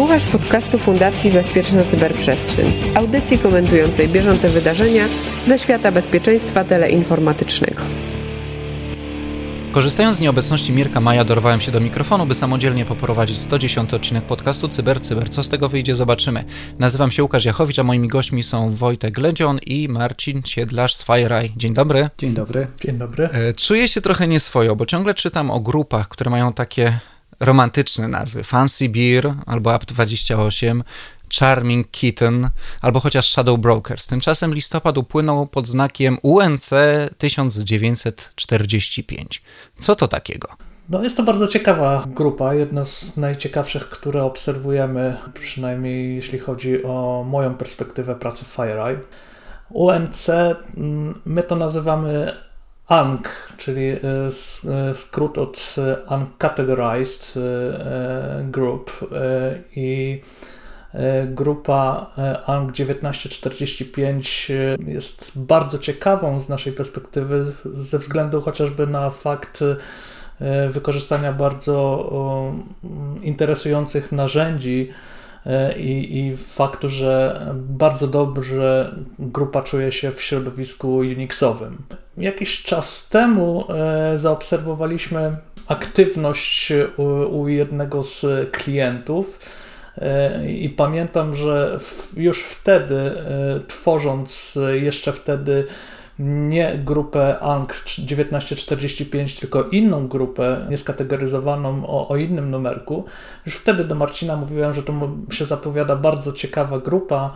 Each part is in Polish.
Słuchasz podcastu Fundacji Bezpieczna Cyberprzestrzeń, audycji komentującej bieżące wydarzenia ze świata bezpieczeństwa teleinformatycznego. Korzystając z nieobecności Mirka Maja, dorwałem się do mikrofonu, by samodzielnie poprowadzić 110 odcinek podcastu Cyber Cyber. Co z tego wyjdzie, zobaczymy. Nazywam się Łukasz Jachowicz, a moimi gośćmi są Wojtek Ledzion i Marcin Siedlarz z FireEye. Dzień dobry. Dzień dobry. Dzień dobry. E, czuję się trochę nieswojo, bo ciągle czytam o grupach, które mają takie romantyczne nazwy. Fancy Beer albo Apt28, Charming Kitten albo chociaż Shadow Brokers. Tymczasem listopad upłynął pod znakiem UNC 1945. Co to takiego? No jest to bardzo ciekawa grupa, jedna z najciekawszych, które obserwujemy, przynajmniej jeśli chodzi o moją perspektywę pracy w FireEye. UNC, mm, my to nazywamy UNC, czyli e, e, skrót od Uncategorized e, Group i grupa ANG 1945 jest bardzo ciekawą z naszej perspektywy ze względu chociażby na fakt wykorzystania bardzo interesujących narzędzi i, i faktu, że bardzo dobrze grupa czuje się w środowisku Unixowym. Jakiś czas temu e, zaobserwowaliśmy aktywność u, u jednego z klientów. E, I pamiętam, że już wtedy, e, tworząc jeszcze wtedy nie grupę ANG 1945, tylko inną grupę, nieskategoryzowaną o, o innym numerku, już wtedy do Marcina mówiłem, że to się zapowiada bardzo ciekawa grupa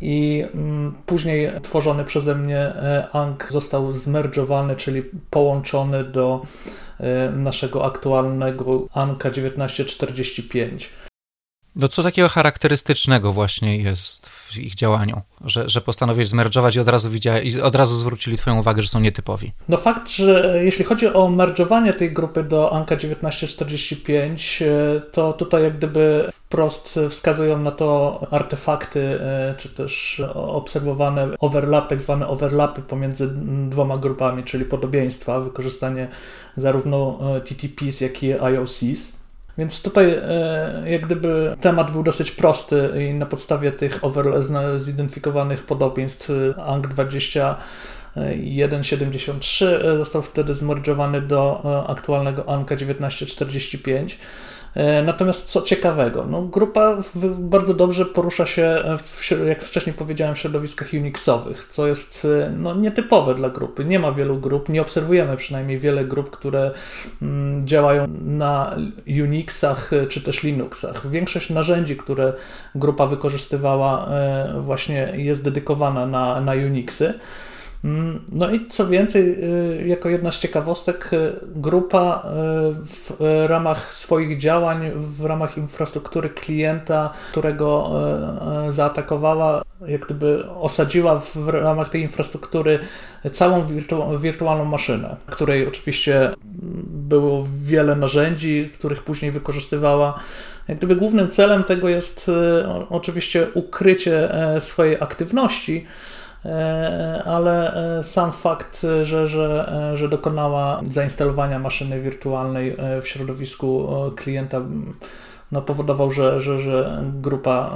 i mm, później tworzony przeze mnie e, ANG został zmerdżowany, czyli połączony do e, naszego aktualnego ANKA 1945. No co takiego charakterystycznego właśnie jest w ich działaniu, że, że postanowili zmerdżować i od razu widzieli, i od razu zwrócili twoją uwagę, że są nietypowi? No fakt, że jeśli chodzi o merdżowanie tej grupy do Anka 1945, e, to tutaj jak gdyby wprost wskazują na to artefakty, e, czy też obserwowane overlap, tak zwane overlapy pomiędzy dwoma grupami, czyli podobieństwa, wykorzystanie zarówno e, TTPs, jak i IOCs. Więc tutaj e, jak gdyby temat był dosyć prosty i na podstawie tych over, zidentyfikowanych podobieństw e, ANG 2173 e, został wtedy zmordżowany do aktualnego ANK 1945. E, natomiast co ciekawego, no, grupa bardzo dobrze porusza się, w, jak wcześniej powiedziałem, w środowiskach Unixowych, co jest e, no, nietypowe dla grupy. Nie ma wielu grup, nie obserwujemy przynajmniej wiele grup, które mm, działają na Unixach e, czy też Linuxach. Większość narzędzi, które grupa wykorzystywała, właśnie jest dedykowana na, na Unixy. Mm, no i co więcej, y, jako jedna z ciekawostek, y, grupa y, w ramach swoich działań, w ramach infrastruktury klienta, którego zaatakowała, jak gdyby osadziła w ramach tej infrastruktury całą wirtu wirtualną maszynę, której oczywiście było wiele narzędzi, których później wykorzystywała. Jak gdyby głównym celem tego jest oczywiście ukrycie e, swojej aktywności, ale e, sam fakt, że, że, e, że dokonała zainstalowania maszyny wirtualnej w środowisku klienta no, powodował, że, że, że grupa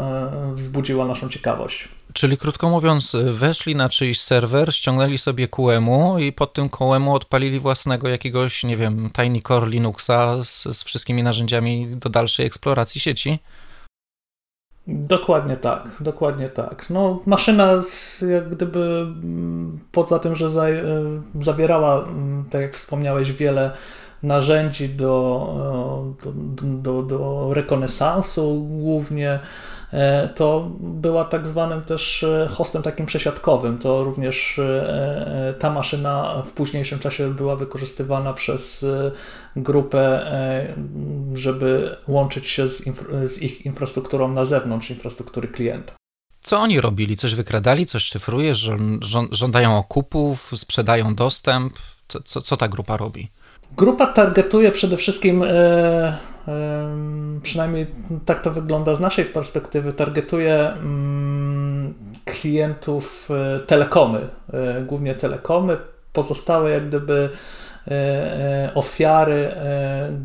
wzbudziła naszą ciekawość. Czyli krótko mówiąc, weszli na czyjś serwer, ściągnęli sobie QEMU i pod tym QEMU odpalili własnego jakiegoś, nie wiem, Tiny Core Linuxa z, z wszystkimi narzędziami do dalszej eksploracji sieci? Dokładnie tak, dokładnie tak. No, maszyna jak gdyby mm, poza tym, że e, zawierała, mm, tak jak wspomniałeś, wiele narzędzi do, do, do, do rekonesansu głównie, to była tak zwanym też e, hostem takim przesiadkowym. To również e, ta maszyna w późniejszym czasie była wykorzystywana przez grupę, żeby łączyć się z, z ich infrastrukturą na zewnątrz, infrastruktury klienta. Co oni robili? Coś wykradali, coś szyfruje, żądają okupów, sprzedają dostęp? Co, co, co ta grupa robi? Grupa targetuje przede wszystkim, e, e, przynajmniej tak to wygląda z naszej perspektywy, targetuje mm, klientów e, telekomy, głównie telekomy. Pozostałe jak gdyby ofiary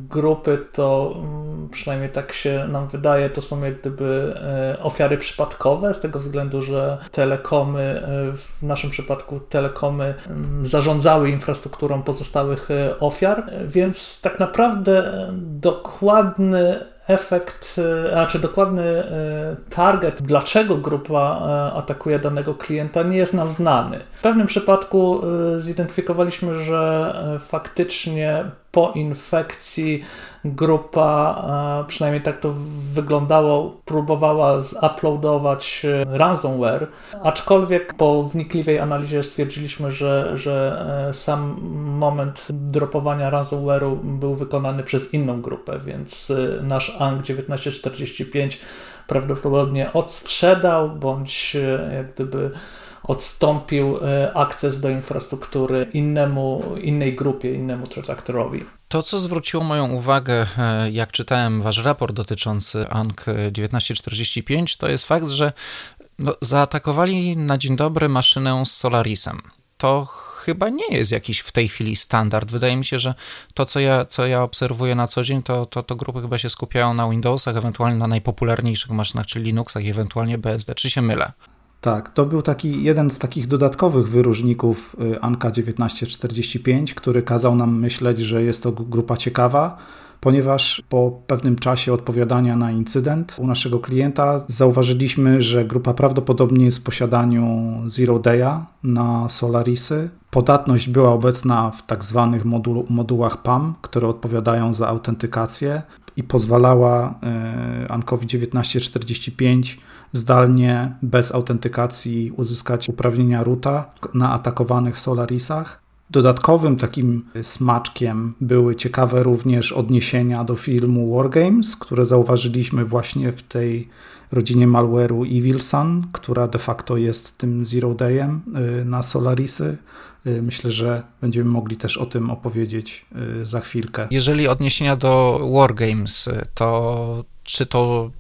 grupy to mm, przynajmniej tak się nam wydaje, to są jak gdyby ofiary przypadkowe, z tego względu, że telekomy, w naszym przypadku telekomy mm, zarządzały infrastrukturą pozostałych ofiar, więc tak naprawdę dokładny efekt, e, znaczy dokładny e, target, dlaczego grupa e, atakuje danego klienta, nie jest nam znany. W pewnym przypadku zidentyfikowaliśmy, że faktycznie po infekcji grupa, przynajmniej tak to wyglądało, próbowała zuploadować ransomware, aczkolwiek po wnikliwej analizie stwierdziliśmy, że, że sam moment dropowania ransomware'u był wykonany przez inną grupę, więc nasz ANC 1945 prawdopodobnie odsprzedał bądź jak gdyby odstąpił e, akces do infrastruktury innemu, innej grupie, innemu trzaktorowi. To, co zwróciło moją uwagę, e, jak czytałem wasz raport dotyczący ANC 1945, to jest fakt, że no, zaatakowali na dzień dobry maszynę z Solarisem. To chyba nie jest jakiś w tej chwili standard. Wydaje mi się, że to, co ja, co ja obserwuję na co dzień, to, to, to grupy chyba się skupiają na Windowsach, ewentualnie na najpopularniejszych maszynach, czyli Linuxach ewentualnie BSD. Czy się mylę? Tak, to był taki jeden z takich dodatkowych wyróżników y, Anka 1945, który kazał nam myśleć, że jest to grupa ciekawa, ponieważ po pewnym czasie odpowiadania na incydent u naszego klienta zauważyliśmy, że grupa prawdopodobnie jest w posiadaniu Zero Day'a na Solarisy. Podatność była obecna w tak zwanych modu modułach PAM, które odpowiadają za autentykację i pozwalała y, Ankowi 1945 zdalnie, bez autentykacji uzyskać uprawnienia roota na atakowanych Solarisach. Dodatkowym takim smaczkiem były ciekawe również odniesienia do filmu Wargames, które zauważyliśmy właśnie w tej rodzinie malware'u Evil Sun, która de facto jest tym Zero Dayem y, na Solarisy. Y, myślę, że będziemy mogli też o tym opowiedzieć y, za chwilkę. Jeżeli odniesienia do Wargames, to czy to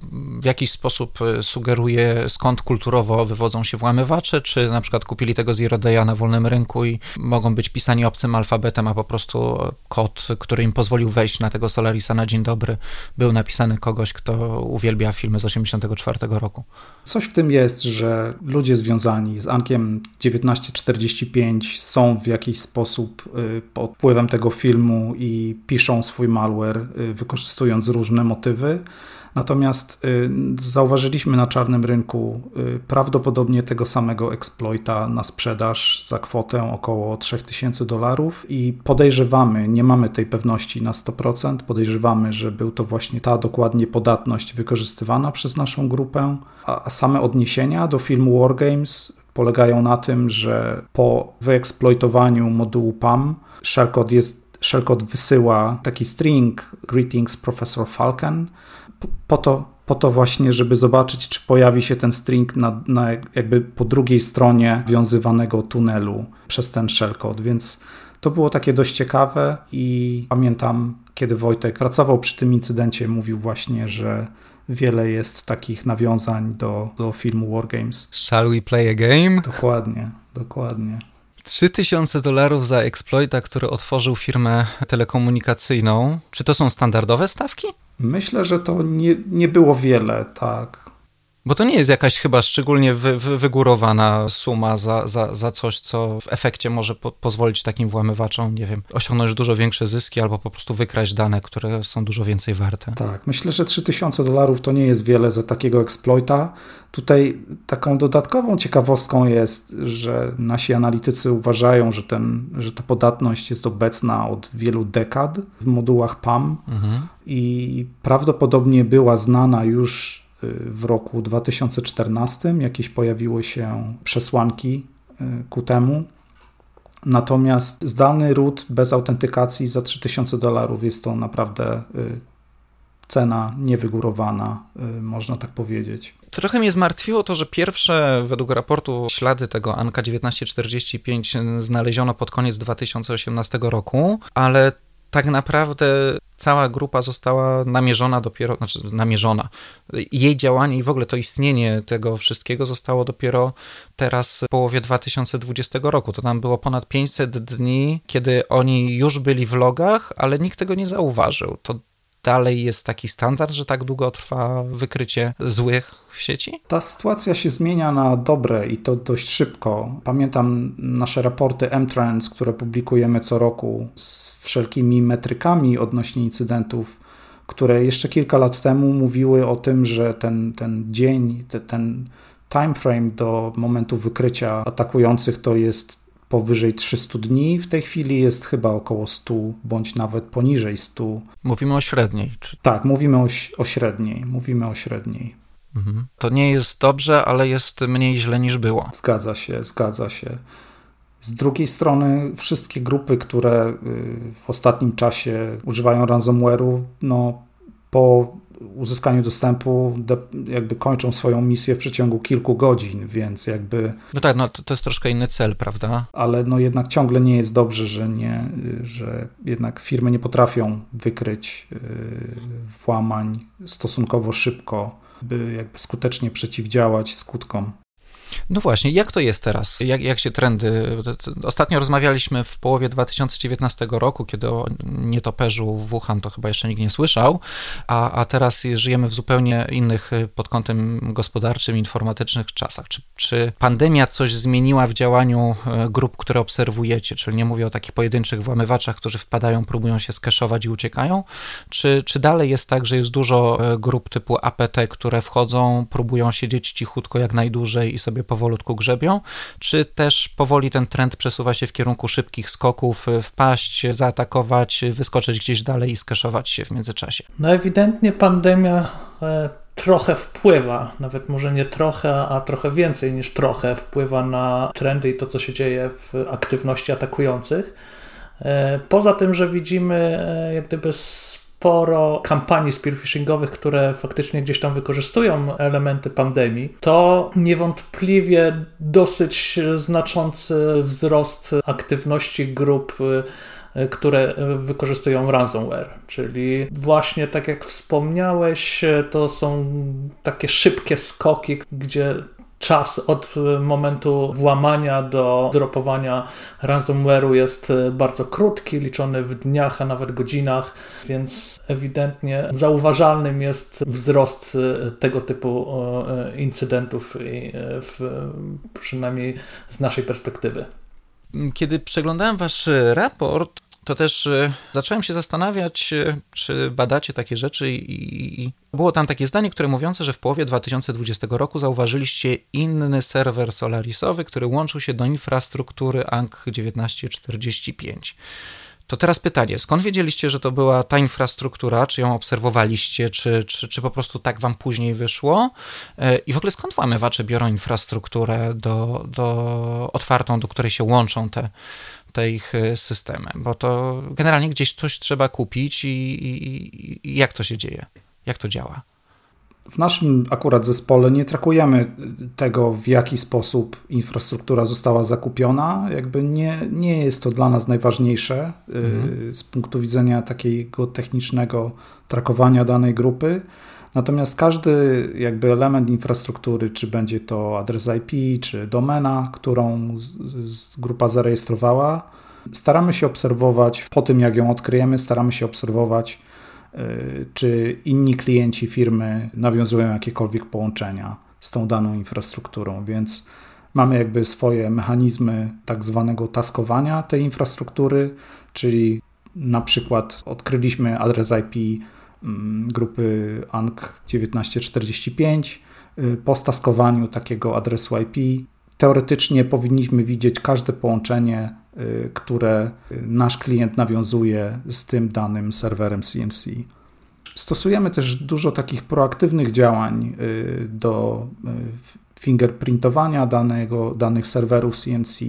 w jakiś sposób e, sugeruje, skąd kulturowo wywodzą się włamywacze, czy na przykład kupili tego Zero Day'a na wolnym rynku i mogą być pisani obcym alfabetem, a po prostu kod, który im pozwolił wejść na tego Solarisa na dzień dobry, był napisany kogoś, kto uwielbia filmy z 1984 roku. Coś w tym jest, że ludzie związani z Ankiem 1945 są w jakiś sposób y, pod wpływem tego filmu i piszą swój malware, y, wykorzystując różne motywy. Natomiast y, zauważyliśmy na czarnym rynku y, prawdopodobnie tego samego exploita na sprzedaż za kwotę około 3000 dolarów i podejrzewamy, nie mamy tej pewności na 100%, podejrzewamy, że był to właśnie ta dokładnie podatność wykorzystywana przez naszą grupę, a same odniesienia do filmu Wargames polegają na tym, że po wyeksploitowaniu modułu PAM shellcode jest Shellcode wysyła taki string Greetings Professor Falcon, po to, po to właśnie, żeby zobaczyć, czy pojawi się ten string na, na jakby po drugiej stronie wiązywanego tunelu przez ten shellcode, więc to było takie dość ciekawe i pamiętam, kiedy Wojtek pracował przy tym incydencie, mówił właśnie, że wiele jest takich nawiązań do, do filmu Wargames. Shall we play a game? Dokładnie, dokładnie. 3000 dolarów za exploita, który otworzył firmę telekomunikacyjną. Czy to są standardowe stawki? Myślę, że to nie, nie było wiele, tak. Bo to nie jest jakaś chyba szczególnie wy, wy, wygórowana suma za, za, za coś, co w efekcie może po, pozwolić takim włamywaczom, nie wiem, osiągnąć dużo większe zyski albo po prostu wykraść dane, które są dużo więcej warte. Tak, myślę, że 3000 dolarów to nie jest wiele za takiego exploita. Tutaj taką dodatkową ciekawostką jest, że nasi analitycy uważają, że, ten, że ta podatność jest obecna od wielu dekad w modułach PAM mhm. i prawdopodobnie była znana już w roku 2014 jakieś pojawiły się przesłanki y, ku temu. Natomiast zdalny root bez autentykacji za 3000 dolarów jest to naprawdę y, cena niewygórowana, y, można tak powiedzieć. Trochę mnie zmartwiło to, że pierwsze według raportu ślady tego Anka 1945 znaleziono pod koniec 2018 roku, ale tak naprawdę cała grupa została namierzona dopiero, znaczy namierzona. Jej działanie i w ogóle to istnienie tego wszystkiego zostało dopiero teraz w połowie 2020 roku. To tam było ponad 500 dni, kiedy oni już byli w logach, ale nikt tego nie zauważył. To dalej jest taki standard, że tak długo trwa wykrycie złych w sieci? Ta sytuacja się zmienia na dobre i to dość szybko. Pamiętam nasze raporty M-Trends, które publikujemy co roku z wszelkimi metrykami odnośnie incydentów, które jeszcze kilka lat temu mówiły o tym, że ten, ten dzień, ten, ten timeframe do momentu wykrycia atakujących to jest powyżej 300 dni. W tej chwili jest chyba około 100, bądź nawet poniżej 100. Mówimy o średniej. Czy... Tak, mówimy o, o średniej. Mówimy o średniej. Mhm. To nie jest dobrze, ale jest mniej źle niż było. Zgadza się, zgadza się. Z drugiej strony, wszystkie grupy, które y, w ostatnim czasie używają ransomware'u, no, po uzyskaniu dostępu jakby kończą swoją misję w przeciągu kilku godzin, więc jakby... No tak, no to, to jest troszkę inny cel, prawda? Ale no jednak ciągle nie jest dobrze, że nie, że jednak firmy nie potrafią wykryć y, włamań stosunkowo szybko, by jakby skutecznie przeciwdziałać skutkom. No właśnie, jak to jest teraz? Jak, jak się trendy... Ostatnio rozmawialiśmy w połowie 2019 roku, kiedy o nietoperzu w Wuhan to chyba jeszcze nikt nie słyszał, a, a teraz żyjemy w zupełnie innych y, pod kątem gospodarczym, informatycznych czasach. Czy, czy pandemia coś zmieniła w działaniu y, grup, które obserwujecie? Czyli nie mówię o takich pojedynczych włamywaczach, którzy wpadają, próbują się skeszować i uciekają? Czy, czy dalej jest tak, że jest dużo y, grup typu APT, które wchodzą, próbują siedzieć cichutko jak najdłużej i sobie sobie powolutku grzebią, czy też powoli ten trend przesuwa się w kierunku szybkich skoków, wpaść, zaatakować, wyskoczyć gdzieś dalej i skeszować się w międzyczasie? No ewidentnie pandemia e, trochę wpływa, nawet może nie trochę, a trochę więcej niż trochę wpływa na trendy i to, co się dzieje w aktywności atakujących. E, poza tym, że widzimy e, jak gdyby sporo kampanii spearfishingowych, które faktycznie gdzieś tam wykorzystują elementy pandemii, to niewątpliwie dosyć znaczący wzrost aktywności grup y, które wykorzystują ransomware, czyli właśnie tak jak wspomniałeś, to są takie szybkie skoki, gdzie czas od e, momentu włamania do dropowania ransomware'u jest e, bardzo krótki, liczony w dniach, a nawet godzinach, więc ewidentnie zauważalnym jest wzrost e, tego typu incydentów, w, przynajmniej z naszej perspektywy. Kiedy przeglądałem wasz raport, to też e, zacząłem się zastanawiać, e, czy badacie takie rzeczy i, i, było tam takie zdanie, które mówiące, że w połowie 2020 roku zauważyliście inny serwer Solarisowy, który łączył się do infrastruktury ANC 1945. To teraz pytanie, skąd wiedzieliście, że to była ta infrastruktura, czy ją obserwowaliście, czy, czy, czy po prostu tak wam później wyszło? E, I w ogóle skąd włamywacze biorą infrastrukturę do, do otwartą, do której się łączą te, te ich e, systemy, bo to generalnie gdzieś coś trzeba kupić i, i, i jak to się dzieje, jak to działa. W naszym akurat zespole nie trakujemy tego, w jaki sposób infrastruktura została zakupiona. Jakby nie, nie jest to dla nas najważniejsze e, mhm. z punktu widzenia takiego technicznego trakowania danej grupy. Natomiast każdy jakby element infrastruktury, czy będzie to adres IP, czy domena, którą grupa zarejestrowała, staramy się obserwować po tym, jak ją odkryjemy, staramy się obserwować, y, czy inni klienci firmy nawiązują jakiekolwiek połączenia z tą daną infrastrukturą, więc mamy jakby swoje mechanizmy tak zwanego taskowania tej infrastruktury, czyli na przykład odkryliśmy adres IP grupy ANC 1945. Y, po staskowaniu takiego adresu IP teoretycznie powinniśmy widzieć każde połączenie, y, które nasz klient nawiązuje z tym danym serwerem CNC. Stosujemy też dużo takich proaktywnych działań y, do fingerprintowania danego, danych serwerów CNC,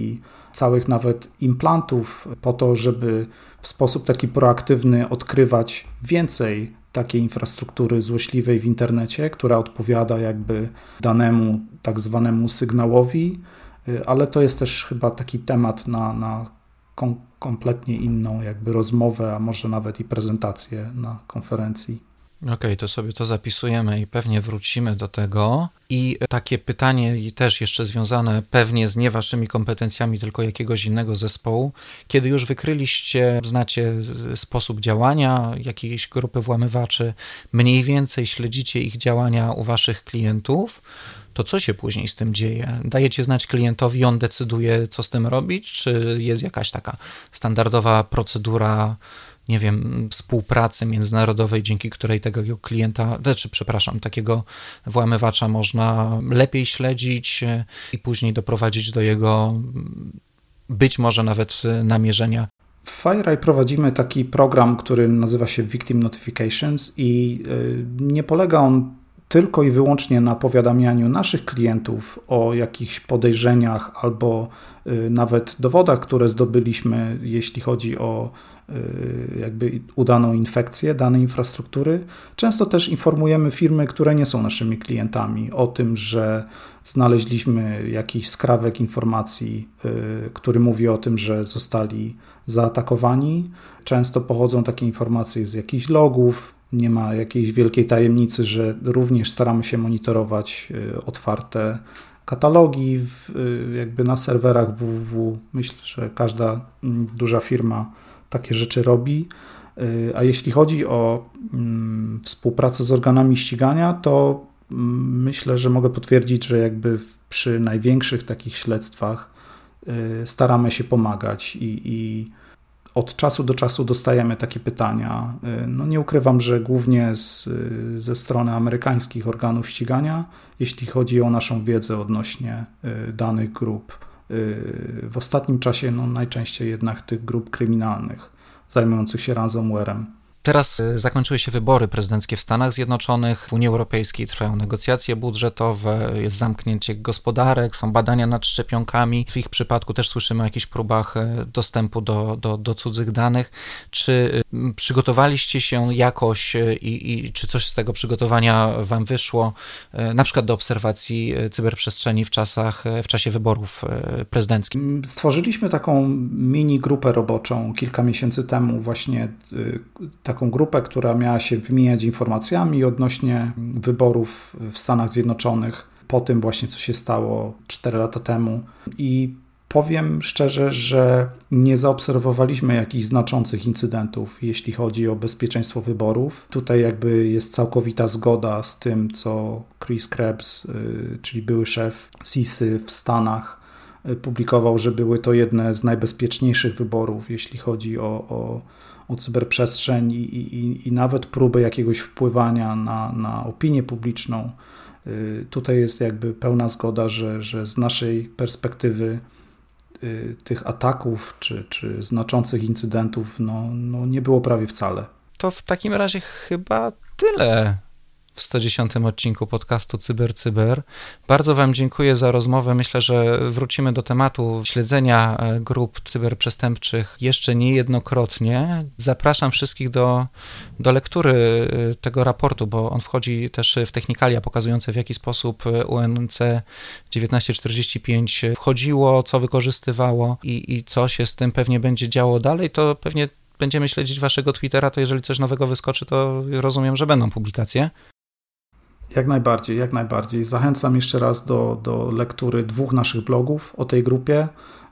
całych nawet implantów, po to, żeby w sposób taki proaktywny odkrywać więcej takiej infrastruktury złośliwej w internecie, która odpowiada jakby danemu tak zwanemu sygnałowi, y, ale to jest też chyba taki temat na, na kompletnie inną jakby rozmowę, a może nawet i prezentację na konferencji. Okej, okay, to sobie to zapisujemy i pewnie wrócimy do tego. I takie pytanie, też jeszcze związane pewnie z nie waszymi kompetencjami, tylko jakiegoś innego zespołu. Kiedy już wykryliście, znacie sposób działania jakiejś grupy włamywaczy, mniej więcej śledzicie ich działania u waszych klientów, to co się później z tym dzieje? Dajecie znać klientowi, on decyduje, co z tym robić, czy jest jakaś taka standardowa procedura? Nie wiem, współpracy międzynarodowej, dzięki której tego klienta, znaczy, przepraszam, takiego włamywacza można lepiej śledzić e, i później doprowadzić do jego być może nawet e, namierzenia. W FireEye prowadzimy taki program, który nazywa się Victim Notifications i e, nie polega on tylko i wyłącznie na powiadamianiu naszych klientów o jakichś podejrzeniach albo nawet dowodach, które zdobyliśmy, jeśli chodzi o jakby udaną infekcję danej infrastruktury. Często też informujemy firmy, które nie są naszymi klientami o tym, że znaleźliśmy jakiś skrawek informacji, y, który mówi o tym, że zostali zaatakowani. Często pochodzą takie informacje z jakichś logów. Nie ma jakiejś wielkiej tajemnicy, że również staramy się monitorować y, otwarte katalogi w, jakby na serwerach www. Myślę, że każda mm, duża firma takie rzeczy robi. Y, a jeśli chodzi o mm, współpracę z organami ścigania, to mm, myślę, że mogę potwierdzić, że jakby przy największych takich śledztwach y, staramy się pomagać i, i od czasu do czasu dostajemy takie pytania. Y, no nie ukrywam, że głównie z, ze strony amerykańskich organów ścigania, jeśli chodzi o naszą wiedzę odnośnie danych grup w ostatnim czasie no, najczęściej jednak tych grup kryminalnych zajmujących się ransomwarem. Teraz e, zakończyły się wybory prezydenckie w Stanach Zjednoczonych, w Unii Europejskiej trwają negocjacje budżetowe, jest zamknięcie gospodarek, są badania nad szczepionkami. W ich przypadku też słyszymy o jakichś próbach e, dostępu do, do, do cudzych danych. Czy e, przygotowaliście się jakoś i, i czy coś z tego przygotowania Wam wyszło, na przykład do obserwacji cyberprzestrzeni w czasach, w czasie wyborów prezydenckich? Mm, stworzyliśmy taką mini grupę roboczą kilka miesięcy temu, właśnie taką grupę, która miała się wymieniać informacjami odnośnie wyborów w Stanach Zjednoczonych po tym właśnie, co się stało 4 lata temu. I powiem szczerze, że nie zaobserwowaliśmy jakichś znaczących incydentów, jeśli chodzi o bezpieczeństwo wyborów. Tutaj jakby jest całkowita zgoda z tym, co Chris Krebs, y, czyli były szef CISY w Stanach, y, publikował, że były to jedne z najbezpieczniejszych wyborów, jeśli chodzi o, o o cyberprzestrzeń i, i, i nawet próby jakiegoś wpływania na, na opinię publiczną. Y, tutaj jest jakby pełna zgoda, że, że z naszej perspektywy y, tych ataków czy, czy znaczących incydentów no, no nie było prawie wcale. To w takim razie chyba tyle w 110 odcinku podcastu Cyber Cyber. Bardzo Wam dziękuję za rozmowę. Myślę, że wrócimy do tematu śledzenia e, grup cyberprzestępczych jeszcze niejednokrotnie. Zapraszam wszystkich do, do lektury e, tego raportu, bo on wchodzi też w technikalia pokazujące w jaki sposób UNC 1945 wchodziło, co wykorzystywało i, i co się z tym pewnie będzie działo dalej. To pewnie będziemy śledzić waszego Twittera, to jeżeli coś nowego wyskoczy, to rozumiem, że będą publikacje. Jak najbardziej, jak najbardziej. Zachęcam jeszcze raz do, do lektury dwóch naszych blogów o tej grupie.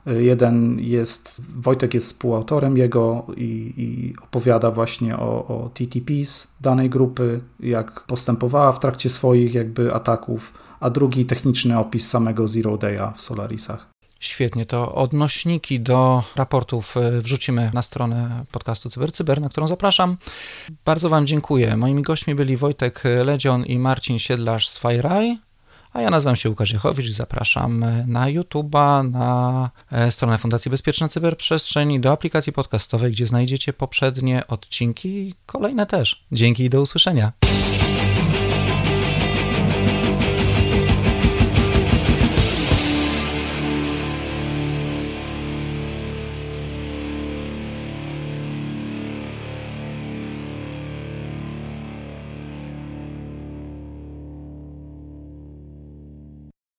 Jeden jest, Wojtek jest współautorem jego i, i opowiada właśnie o, o TTPs danej grupy, jak postępowała w trakcie swoich jakby ataków, a drugi techniczny opis samego Zero Day'a w Solarisach. Świetnie, to odnośniki do raportów e, wrzucimy na stronę podcastu CyberCyber, na którą zapraszam. Bardzo Wam dziękuję. Moimi gośćmi byli Wojtek Ledzion i Marcin Siedlarz z FireEye. A ja nazywam się Łukasz Jechowicz i zapraszam na YouTube'a, na e, stronę Fundacji Bezpieczna Cyberprzestrzeń, do aplikacji podcastowej, gdzie znajdziecie poprzednie odcinki i kolejne też. Dzięki i do usłyszenia.